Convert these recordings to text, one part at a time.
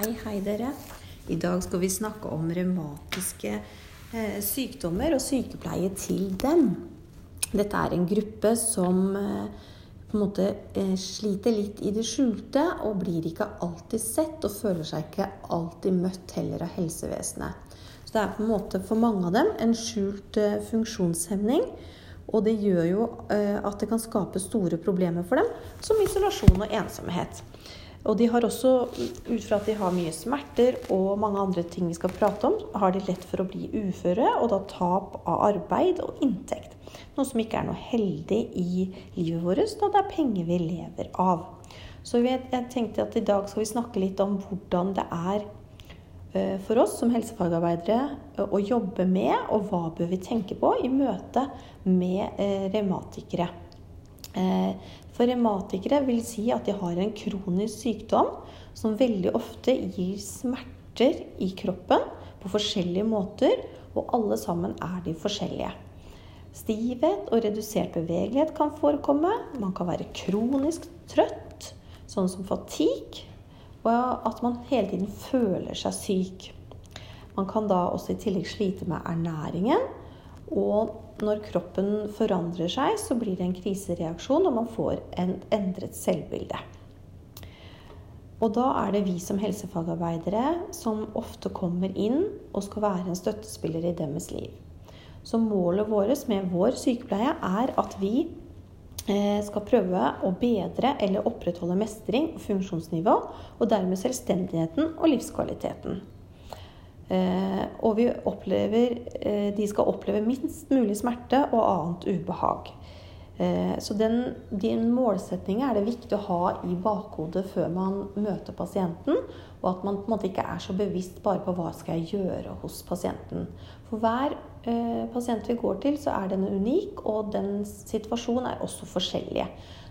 Hei, hei, dere. I dag skal vi snakke om revmatiske eh, sykdommer og sykepleie til dem. Dette er en gruppe som eh, på en måte eh, sliter litt i det skjulte og blir ikke alltid sett og føler seg ikke alltid møtt heller av helsevesenet. Så det er på en måte for mange av dem en skjult eh, funksjonshemning. Og det gjør jo eh, at det kan skape store problemer for dem, som isolasjon og ensomhet. Og de har også, ut fra at de har mye smerter og mange andre ting vi skal prate om, har de lett for å bli uføre og da tap av arbeid og inntekt. Noe som ikke er noe heldig i livet vårt, da det er penger vi lever av. Så jeg tenkte at i dag skal vi snakke litt om hvordan det er eh, for oss som helsefagarbeidere eh, å jobbe med, og hva bør vi tenke på i møte med eh, revmatikere. For revmatikere vil si at de har en kronisk sykdom som veldig ofte gir smerter i kroppen på forskjellige måter, og alle sammen er de forskjellige. Stivhet og redusert bevegelighet kan forekomme. Man kan være kronisk trøtt, sånn som fatigue, og at man hele tiden føler seg syk. Man kan da også i tillegg slite med ernæringen, og når kroppen forandrer seg, så blir det en krisereaksjon, og man får en endret selvbilde. Og da er det vi som helsefagarbeidere som ofte kommer inn og skal være en støttespiller i deres liv. Så målet vårt med vår sykepleie er at vi eh, skal prøve å bedre eller opprettholde mestring og funksjonsnivå, og dermed selvstendigheten og livskvaliteten. Eh, og vi opplever, eh, de skal oppleve minst mulig smerte og annet ubehag. Eh, så den, den målsetning er det viktig å ha i bakhodet før man møter pasienten. Og at man på en måte ikke er så bevisst bare på hva skal jeg gjøre hos pasienten. For hver eh, pasient vi går til, så er den unik, og den situasjonen er også forskjellige.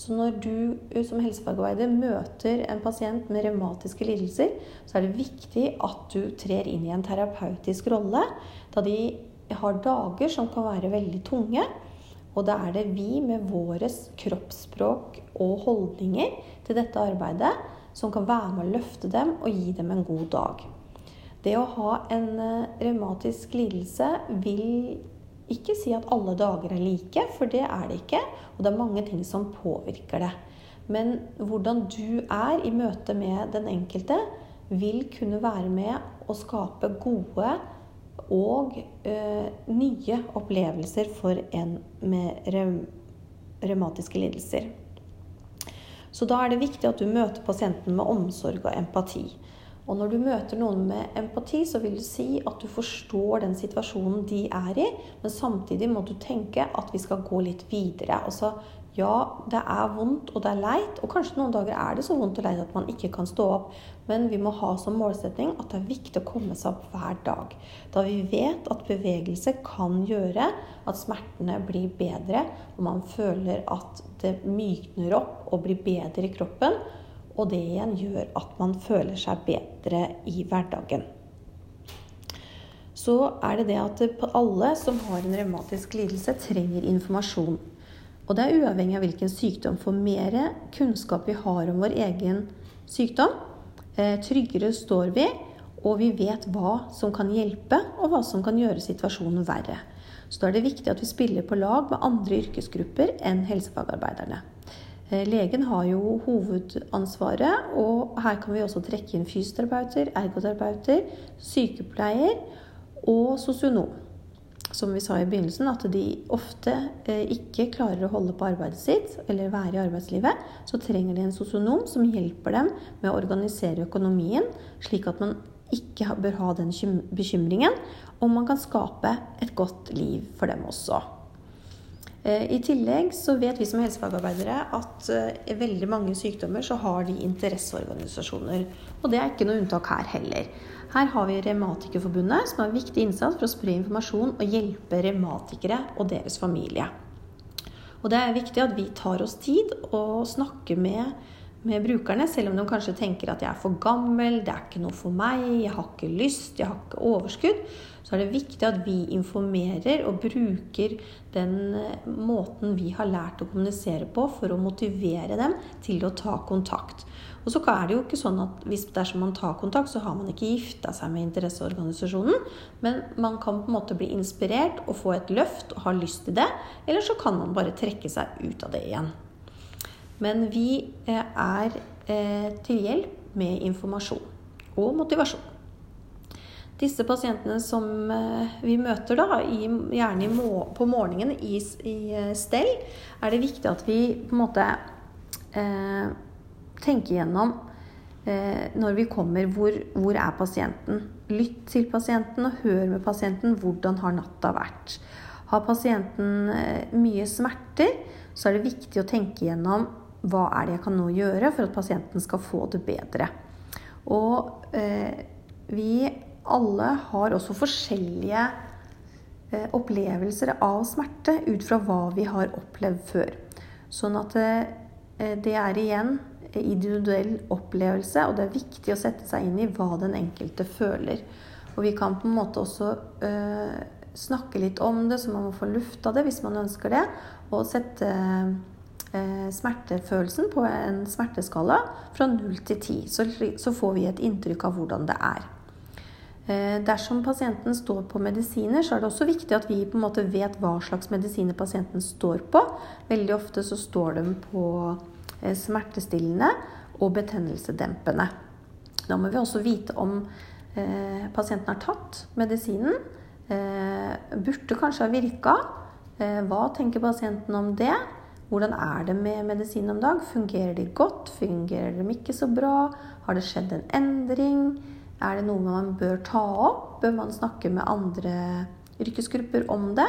Så når du eh, som helsefagarbeider møter en pasient med revmatiske lidelser, så er det viktig at du trer inn i en terapeutisk rolle, da de har dager som kan være veldig tunge. Og da er det vi med våre kroppsspråk og holdninger til dette arbeidet som kan være med å løfte dem og gi dem en god dag. Det å ha en eh, revmatisk lidelse vil ikke si at alle dager er like, for det er det ikke. Og det er mange ting som påvirker det. Men hvordan du er i møte med den enkelte, vil kunne være med å skape gode og ø, nye opplevelser for en med revmatiske lidelser. Så da er det viktig at du møter pasienten med omsorg og empati. Og når du møter noen med empati, så vil det si at du forstår den situasjonen de er i, men samtidig må du tenke at vi skal gå litt videre. Altså, ja, det er vondt og det er leit, og kanskje noen dager er det så vondt og leit at man ikke kan stå opp, men vi må ha som målsetting at det er viktig å komme seg opp hver dag. Da vi vet at bevegelse kan gjøre at smertene blir bedre, og man føler at det mykner opp og blir bedre i kroppen, og det igjen gjør at man føler seg bedre i hverdagen. Så er det det at alle som har en revmatisk lidelse, trenger informasjon. Og det er uavhengig av hvilken sykdom. For mer kunnskap vi har om vår egen sykdom, eh, tryggere står vi, og vi vet hva som kan hjelpe, og hva som kan gjøre situasjonen verre. Så da er det viktig at vi spiller på lag med andre yrkesgrupper enn helsefagarbeiderne. Eh, legen har jo hovedansvaret, og her kan vi også trekke inn fysioterapeuter, ergoterapeuter, sykepleier og sosionom. Som vi sa i begynnelsen, at de ofte eh, ikke klarer å holde på arbeidet sitt eller være i arbeidslivet. Så trenger de en sosionom som hjelper dem med å organisere økonomien, slik at man ikke bør ha den bekymringen, og man kan skape et godt liv for dem også. Eh, I tillegg så vet vi som helsefagarbeidere at eh, i veldig mange sykdommer så har de interesseorganisasjoner. Og det er ikke noe unntak her heller. Her har vi Revmatikerforbundet, som har en viktig innsats for å spre informasjon og hjelpe revmatikere og deres familie. Og det er viktig at vi tar oss tid og snakker med med brukerne, selv om de kanskje tenker at jeg er for gammel, det er ikke noe for meg, jeg har ikke lyst, jeg har ikke overskudd, så er det viktig at vi informerer og bruker den eh, måten vi har lært å kommunisere på, for å motivere dem til å ta kontakt. Og så er det jo ikke sånn at hvis dersom man tar kontakt, så har man ikke gifta seg med interesseorganisasjonen, men man kan på en måte bli inspirert og få et løft og ha lyst til det, eller så kan man bare trekke seg ut av det igjen. Men vi eh, er eh, til hjelp med informasjon og motivasjon. Disse pasientene som eh, vi møter, da, gjerne på morgenen i, stell, er det viktig at vi på en måte tenker gjennom når vi kommer, hvor, hvor, er pasienten? Lytt til pasienten og hør med pasienten hvordan har natta vært. Har pasienten mye smerter, så er det viktig å tenke gjennom hva er det jeg kan nå gjøre for at pasienten skal få det bedre. Og eh, vi alle har også forskjellige eh, opplevelser av smerte ut fra hva vi har opplevd før. Sånn at eh, det er igjen individuell opplevelse, og det er viktig å sette seg inn i hva den enkelte føler. Og vi kan på en måte også øh, snakke litt om det, så man må få lufta det hvis man ønsker det, og sette Eh, smertefølelsen på en smerteskala fra 0 til 10. Så, får vi et inntrykk av hvordan det er. Eh, dersom pasienten står på medisiner, så er det også viktig at vi på en måte vet hva slags medisiner pasienten står på. Veldig ofte så står de på eh, smertestillende og betennelsedempende. Da må vi også vite om eh, pasienten har tatt medisinen. Eh, burde kanskje ha virka. Eh, hva tenker pasienten om det? Hvordan er det med medisin om dag? Fungerer de godt? Fungerer de ikke så bra? Har det skjedd en endring? Er det noe man bør ta opp? Bør man snakke med andre yrkesgrupper om det?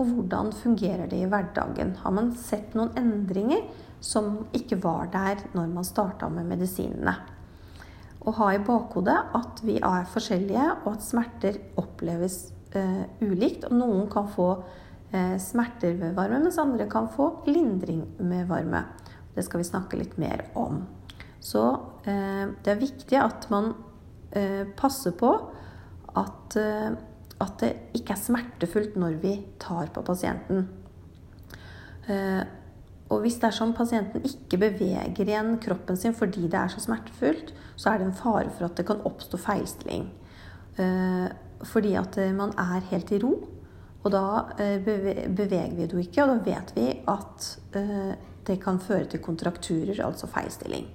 Og hvordan fungerer det i hverdagen? Har man sett noen endringer som ikke var der når man starta med medisinene? Å ha i bakhodet at vi er forskjellige, og at smerter oppleves eh, ulikt. Og noen kan få smerter ved varme, mens andre kan få lindring med varme. Det skal vi snakke litt mer om. Så eh, det er viktig at man eh, passer på at, at det ikke er smertefullt når vi tar på pasienten. Og hvis det er sånn pasienten ikke beveger igjen kroppen sin fordi det er så smertefullt, så er det en fare for at det kan oppstå feilstilling. Fordi at man er helt i ro. Og da eh, beveger vi det ikke, og da vet vi at eh, det kan føre til kontrakturer, altså feilstilling.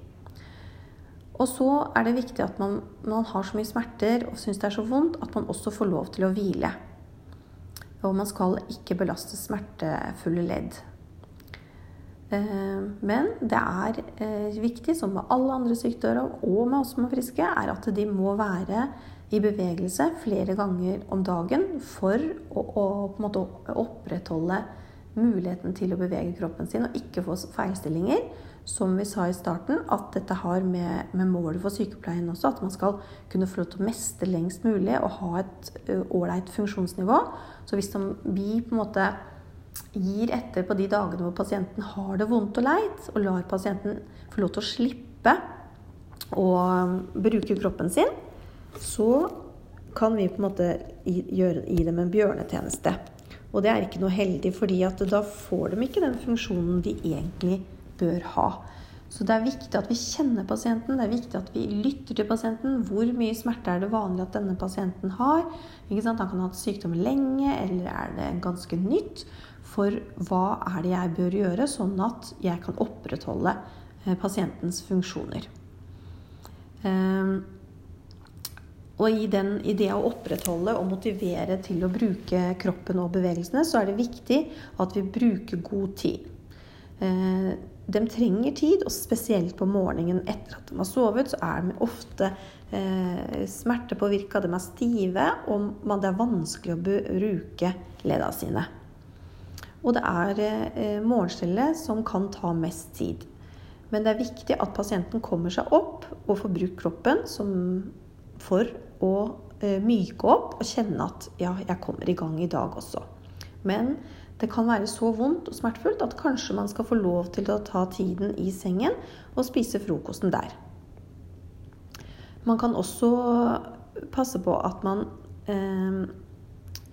Og så er det viktig at man, man har så mye smerter og syns det er så vondt, at man også får lov til å hvile. Og man skal ikke belaste smertefulle ledd. Eh, men det er viktig, som med alle andre sykdommer og med oss som er friske, er at de må være i bevegelse flere ganger om dagen for å, å måte, opprettholde muligheten til å bevege kroppen sin og ikke få feilstillinger. Som vi sa i starten, at dette har med, med målet for sykepleien også. At man skal kunne få lov til å mestre lengst mulig og ha et ålreit funksjonsnivå. Så hvis vi på en måte gir etter på de dagene hvor pasienten har det vondt og leit, og lar pasienten få lov til å slippe å bruke kroppen sin, så kan vi på en måte gjøre, gi dem en bjørnetjeneste. Og det er ikke noe heldig, fordi da får de ikke den funksjonen de egentlig bør ha. Så det er viktig at vi kjenner pasienten, det er viktig at vi lytter til pasienten. Hvor mye smerte er det vanlig at denne pasienten har? Han kan ha hatt sykdom lenge, eller er det ganske nytt? For hva er det jeg bør gjøre, sånn at jeg kan opprettholde eh, pasientens funksjoner? Um, og i, den, i, det å opprettholde og motivere til å bruke kroppen og bevegelsene, så er det viktig at vi bruker god tid. Eh, de trenger tid, og spesielt på morgenen etter at de har sovet, så er de ofte eh, smertepåvirka, de er stive, og det er vanskelig å bruke leddene sine. Og det er eh, morgenstellet som kan ta mest tid. Men det er viktig at pasienten kommer seg opp og får brukt kroppen som for å eh, myke opp og kjenne at ja, jeg kommer i gang i dag også. Men det kan være så vondt og smertefullt at kanskje man skal få lov til å ta tiden i sengen og spise frokosten der. Man kan også passe på at man eh,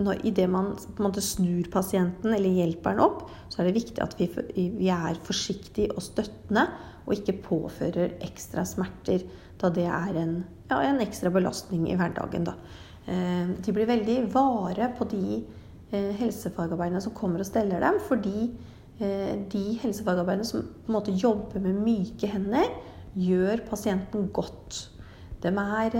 når, det man på en måte snur pasienten eller hjelper den opp, så er det viktig at vi, vi er forsiktige og støttende og ikke påfører ekstra smerter, da det er en, ja, en ekstra belastning i hverdagen. Da. Eh, de blir veldig vare på de eh, helsefagarbeiderne som kommer og steller dem, fordi eh, de helsefagarbeiderne som på en måte jobber med myke hender, gjør pasienten godt. De er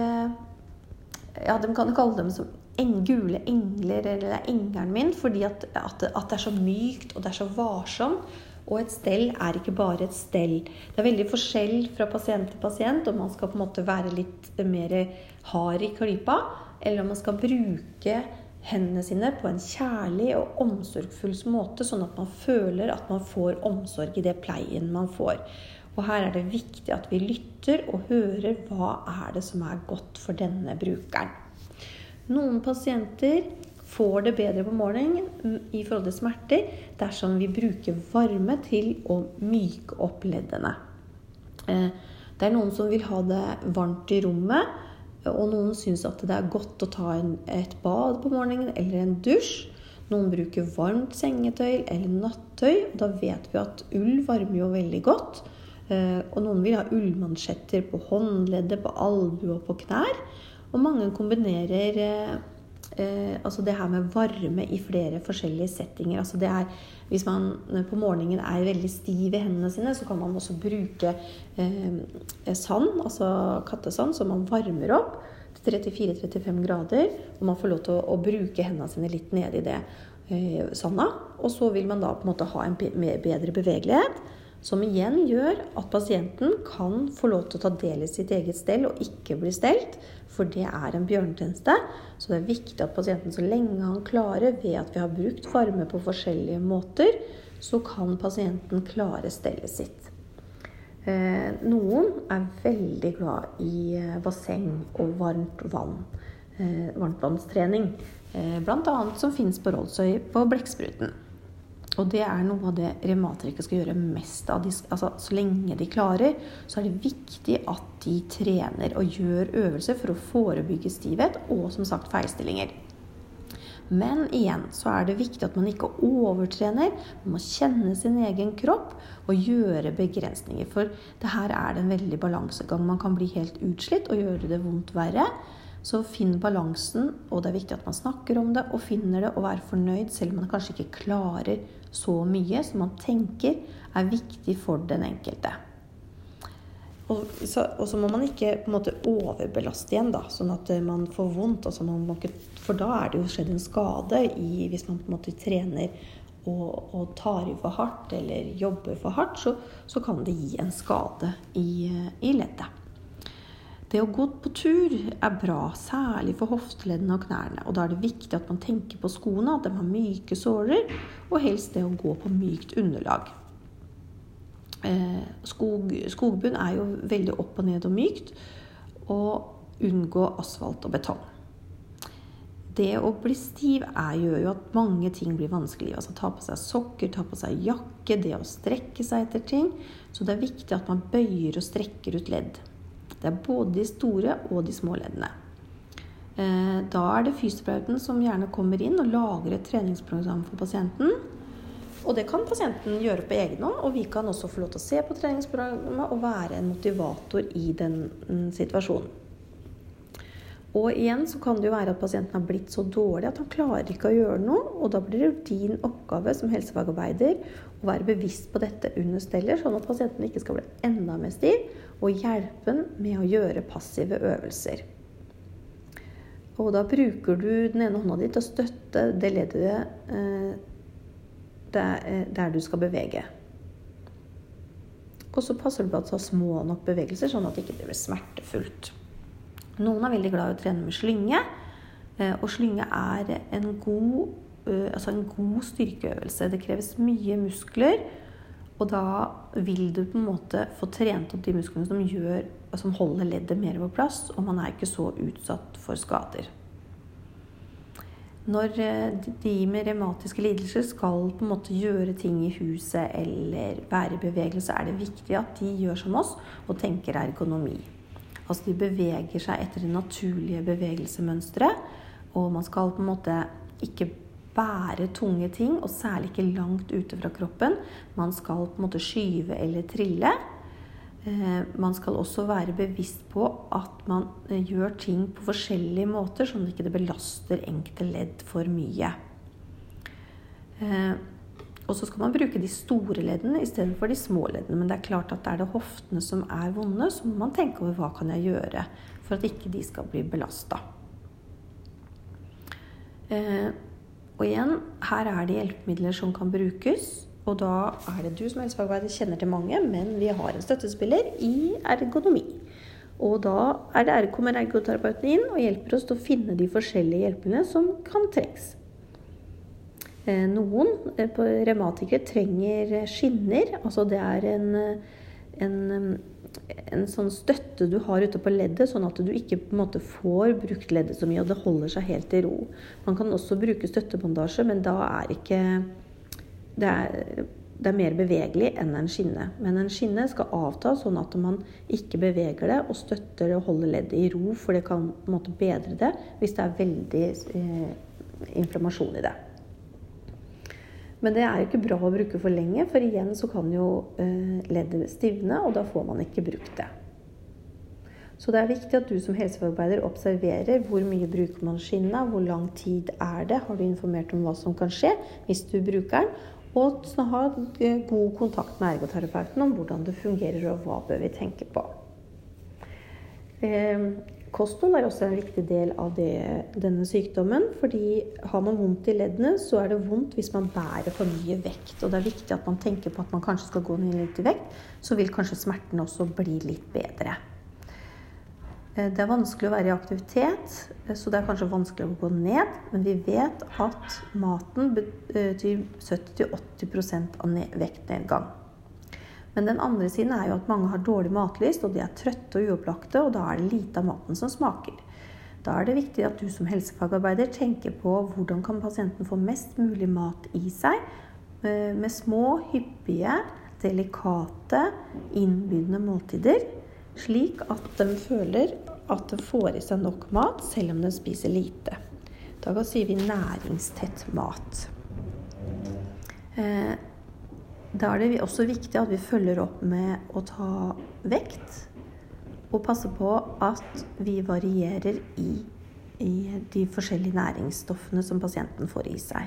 ja, De kan kalle dem som eng, gule engler eller engelen min, fordi at, at, at, det er så mykt og det er så varsomt. Og et stell er ikke bare et stell. Det er veldig forskjell fra pasient til pasient om man skal på en måte være litt mer hard i klypa, eller om man skal bruke hendene sine på en kjærlig og omsorgsfull måte, sånn at man føler at man får omsorg i det pleien man får. Og her er det viktig at vi lytter og hører hva er det som er godt for denne brukeren. Noen pasienter får det bedre på morgenen i forhold til smerter dersom vi bruker varme til å myke opp leddene. Eh, det er noen som vil ha det varmt i rommet, og noen syns at det er godt å ta et bad på morgenen eller en dusj. Noen bruker varmt sengetøy eller nattøy. Da vet vi at ull varmer jo veldig godt. Eh, og noen vil ha ullmansjetter på håndleddet, på albue og på knær. Og mange kombinerer eh, eh, altså det her med varme i flere forskjellige settinger. Altså det er, hvis man på morgenen er veldig stiv i hendene sine, så kan man også bruke eh, sand, altså kattesand, som man varmer opp til 34-35 grader. Og man får lov til å, å bruke hendene sine litt nedi det eh, sanda. Og så vil man da på en måte ha en bedre bevegelighet. Som igjen gjør at pasienten kan få lov til å ta del i sitt eget stell og ikke bli stelt, for det er en bjørnetjeneste. Så det er viktig at pasienten så lenge han klarer, ved at vi har brukt varme på forskjellige måter, så kan pasienten klare stellet sitt. Eh, noen er veldig glad i eh, basseng og varmt vann. Eh, varmtvannstrening. Bl.a. som fins på Rollsøy på Blekkspruten. Og det er noe av det revmatikere skal gjøre mest av. Altså, så lenge de klarer, så er det viktig at de trener og gjør øvelser for å forebygge stivhet og som sagt feilstillinger. Men igjen så er det viktig at man ikke overtrener. Man må kjenne sin egen kropp og gjøre begrensninger. For det her er det en veldig balansegang. Man kan bli helt utslitt og gjøre det vondt verre. Så finn balansen, og det er viktig at man snakker om det og finner det og være fornøyd, selv om man kanskje ikke klarer så mye som man tenker er viktig for den enkelte. Og så, og så må man ikke på en måte overbelaste igjen, da, sånn at man får vondt. Altså ikke, for da er det jo skjedd en skade i, hvis man på en måte trener og, og tar i for hardt eller jobber for hardt, så, så kan det gi en skade i, i leddet. Det å gå på tur er bra, særlig for hofteleddene og knærne. Og da er det viktig at man tenker på skoene, at de har myke såler, og helst det å gå på mykt underlag. Eh, skog, skogbunn er jo veldig opp og ned og mykt, og unngå asfalt og betong. Det å bli stiv er, gjør jo at mange ting blir vanskelig. Altså Ta på seg sokker, ta på seg jakke, det å strekke seg etter ting. Så det er viktig at man bøyer og strekker ut ledd. Det er både de store og de små leddene. Eh, da er det fysioterapeuten som gjerne kommer inn og lager et treningsprogram for pasienten. Og det kan pasienten gjøre på egen hånd, og vi kan også få lov til å se på treningsprogrammet og være en motivator i den mm, situasjonen. Og igjen så kan det jo være at pasienten har blitt så dårlig at han klarer ikke å gjøre noe. Og da blir det din oppgave som helsefagarbeider å være bevisst på dette under steller, sånn at pasienten ikke skal bli enda mer stiv, og hjelpe ham med å gjøre passive øvelser. Og da bruker du den ene hånda di til å støtte det leddet eh, eh, der, du skal bevege. Og så passer du på at du har små nok bevegelser, sånn at det ikke blir smertefullt. Noen er veldig glad i å trene med slynge. Eh, og slynge er en god, eh, altså en god styrkeøvelse. Det kreves mye muskler. Og da vil du på en måte få trent opp de musklene som, gjør, som holder leddet mer på plass, og man er ikke så utsatt for skader. når eh, de med revmatiske lidelser skal på en måte gjøre ting i huset eller være i bevegelse, er det viktig at de gjør som oss og tenker ergonomi. Altså de beveger seg etter det naturlige bevegelsemønsteret. Og man skal på en måte ikke bære tunge ting, og særlig ikke langt ute fra kroppen. Man skal på en måte skyve eller trille. Eh, man skal også være bevisst på at man eh, gjør ting på forskjellige måter, sånn at det ikke belaster enkelte ledd for mye. Eh, og så skal man bruke de store leddene istedenfor de små leddene. Men det er klart at er det hoftene som er vonde, så må man tenke over hva kan jeg gjøre for at ikke de skal bli belasta. Og igjen, her er det hjelpemidler som kan brukes. Og da er det du som helsefagarbeider kjenner til mange, men vi har en støttespiller i ergonomi. Og da er det kommer ergoterapeuten inn og hjelper oss til å finne de forskjellige hjelpene som kan trengs. Eh, noen eh, revmatikere trenger skinner. Altså det er en, en, en, sånn støtte du har ute på leddet, sånn at du ikke på en måte får brukt leddet så mye, og det holder seg helt i ro. Man kan også bruke støttebandasje, men da er ikke det er, det er, mer bevegelig enn en skinne. Men en skinne skal avta sånn at man ikke beveger det og støtter og holder leddet i ro, for det kan på en måte bedre det hvis det er veldig eh, inflammasjon i det. Men det er jo ikke bra å bruke for lenge, for igjen så kan jo eh, leddet stivne, og da får man ikke brukt det. Så det er viktig at du som helsefagarbeider observerer hvor mye bruker man skinna, hvor lang tid er det, har du informert om hva som kan skje hvis du bruker den, og ha eh, god kontakt med ergoterapeuten om hvordan det fungerer, og hva bør vi tenke på. Eh, kosthold er også en viktig del av det, denne sykdommen. fordi har man vondt i leddene, så er det vondt hvis man bærer for mye vekt. Og det er viktig at man tenker på at man kanskje skal gå ned litt i vekt, så vil kanskje smertene også bli litt bedre. Eh, det er vanskelig å være i aktivitet, eh, så det er kanskje vanskelig å gå ned. Men vi vet at maten betyr 70-80% av vektnedgang. Men den andre siden er jo at mange har dårlig matlyst, og de er trøtte og uopplagte, og da er det lite av maten som smaker. Da er det viktig at du som helsefagarbeider tenker på hvordan kan pasienten få mest mulig mat i seg, eh, med små, hyppige, delikate, innbydende måltider slik at de føler at de får i seg nok mat selv om de spiser lite. Da sier vi næringstett mat. Da er det også viktig at vi følger opp med å ta vekt. Og passe på at vi varierer i, i de forskjellige næringsstoffene som pasienten får i seg.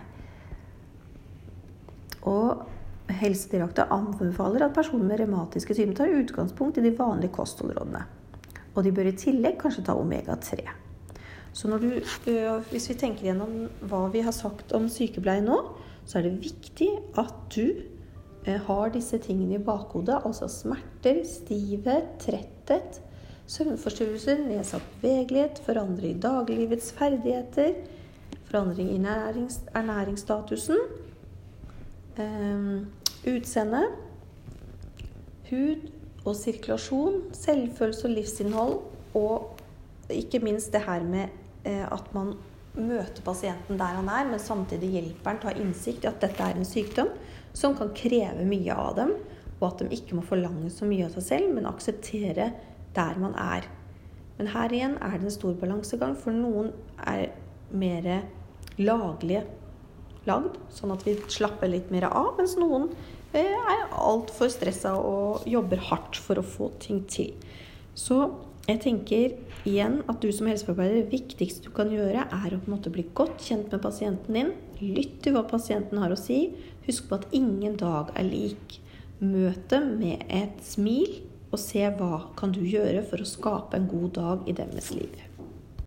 Og Helsedirektoratet anbefaler at personer med revmatiske sykdommer tar utgangspunkt i de vanlige kostholdrådene. Og de bør i tillegg kanskje ta omega-3. Så du, hvis vi tenker gjennom hva vi har sagt om sykepleie nå, så er det viktig at du har disse tingene i bakhodet. Altså smerter, stivhet, tretthet, søvnforstyrrelser, nedsatt bevegelighet, forandring i dagliglivets ferdigheter, forandring i ernæringsstatusen eh, utseende, hud og sirkulasjon, selvfølelse og livsinnhold, og ikke minst det her med eh, at man møter pasienten der han er, men samtidig hjelper han ha innsikt i at dette er en sykdom som kan kreve mye av dem, og at de ikke må forlange så mye av seg selv, men akseptere der man er. Men her igjen er det en stor balansegang, for noen er mer laglige lagd, sånn at vi slapper litt mer av. Mens noen eh, er altfor stressa og jobber hardt for å få ting til. Så jeg tenker igjen at du som helsefagarbeider, det viktigste du kan gjøre, er å på en måte bli godt kjent med pasienten din. Lytt til hva pasienten har å si. Husk på at ingen dag er lik. Møt dem med et smil, og se hva kan du gjøre for å skape en god dag i deres liv.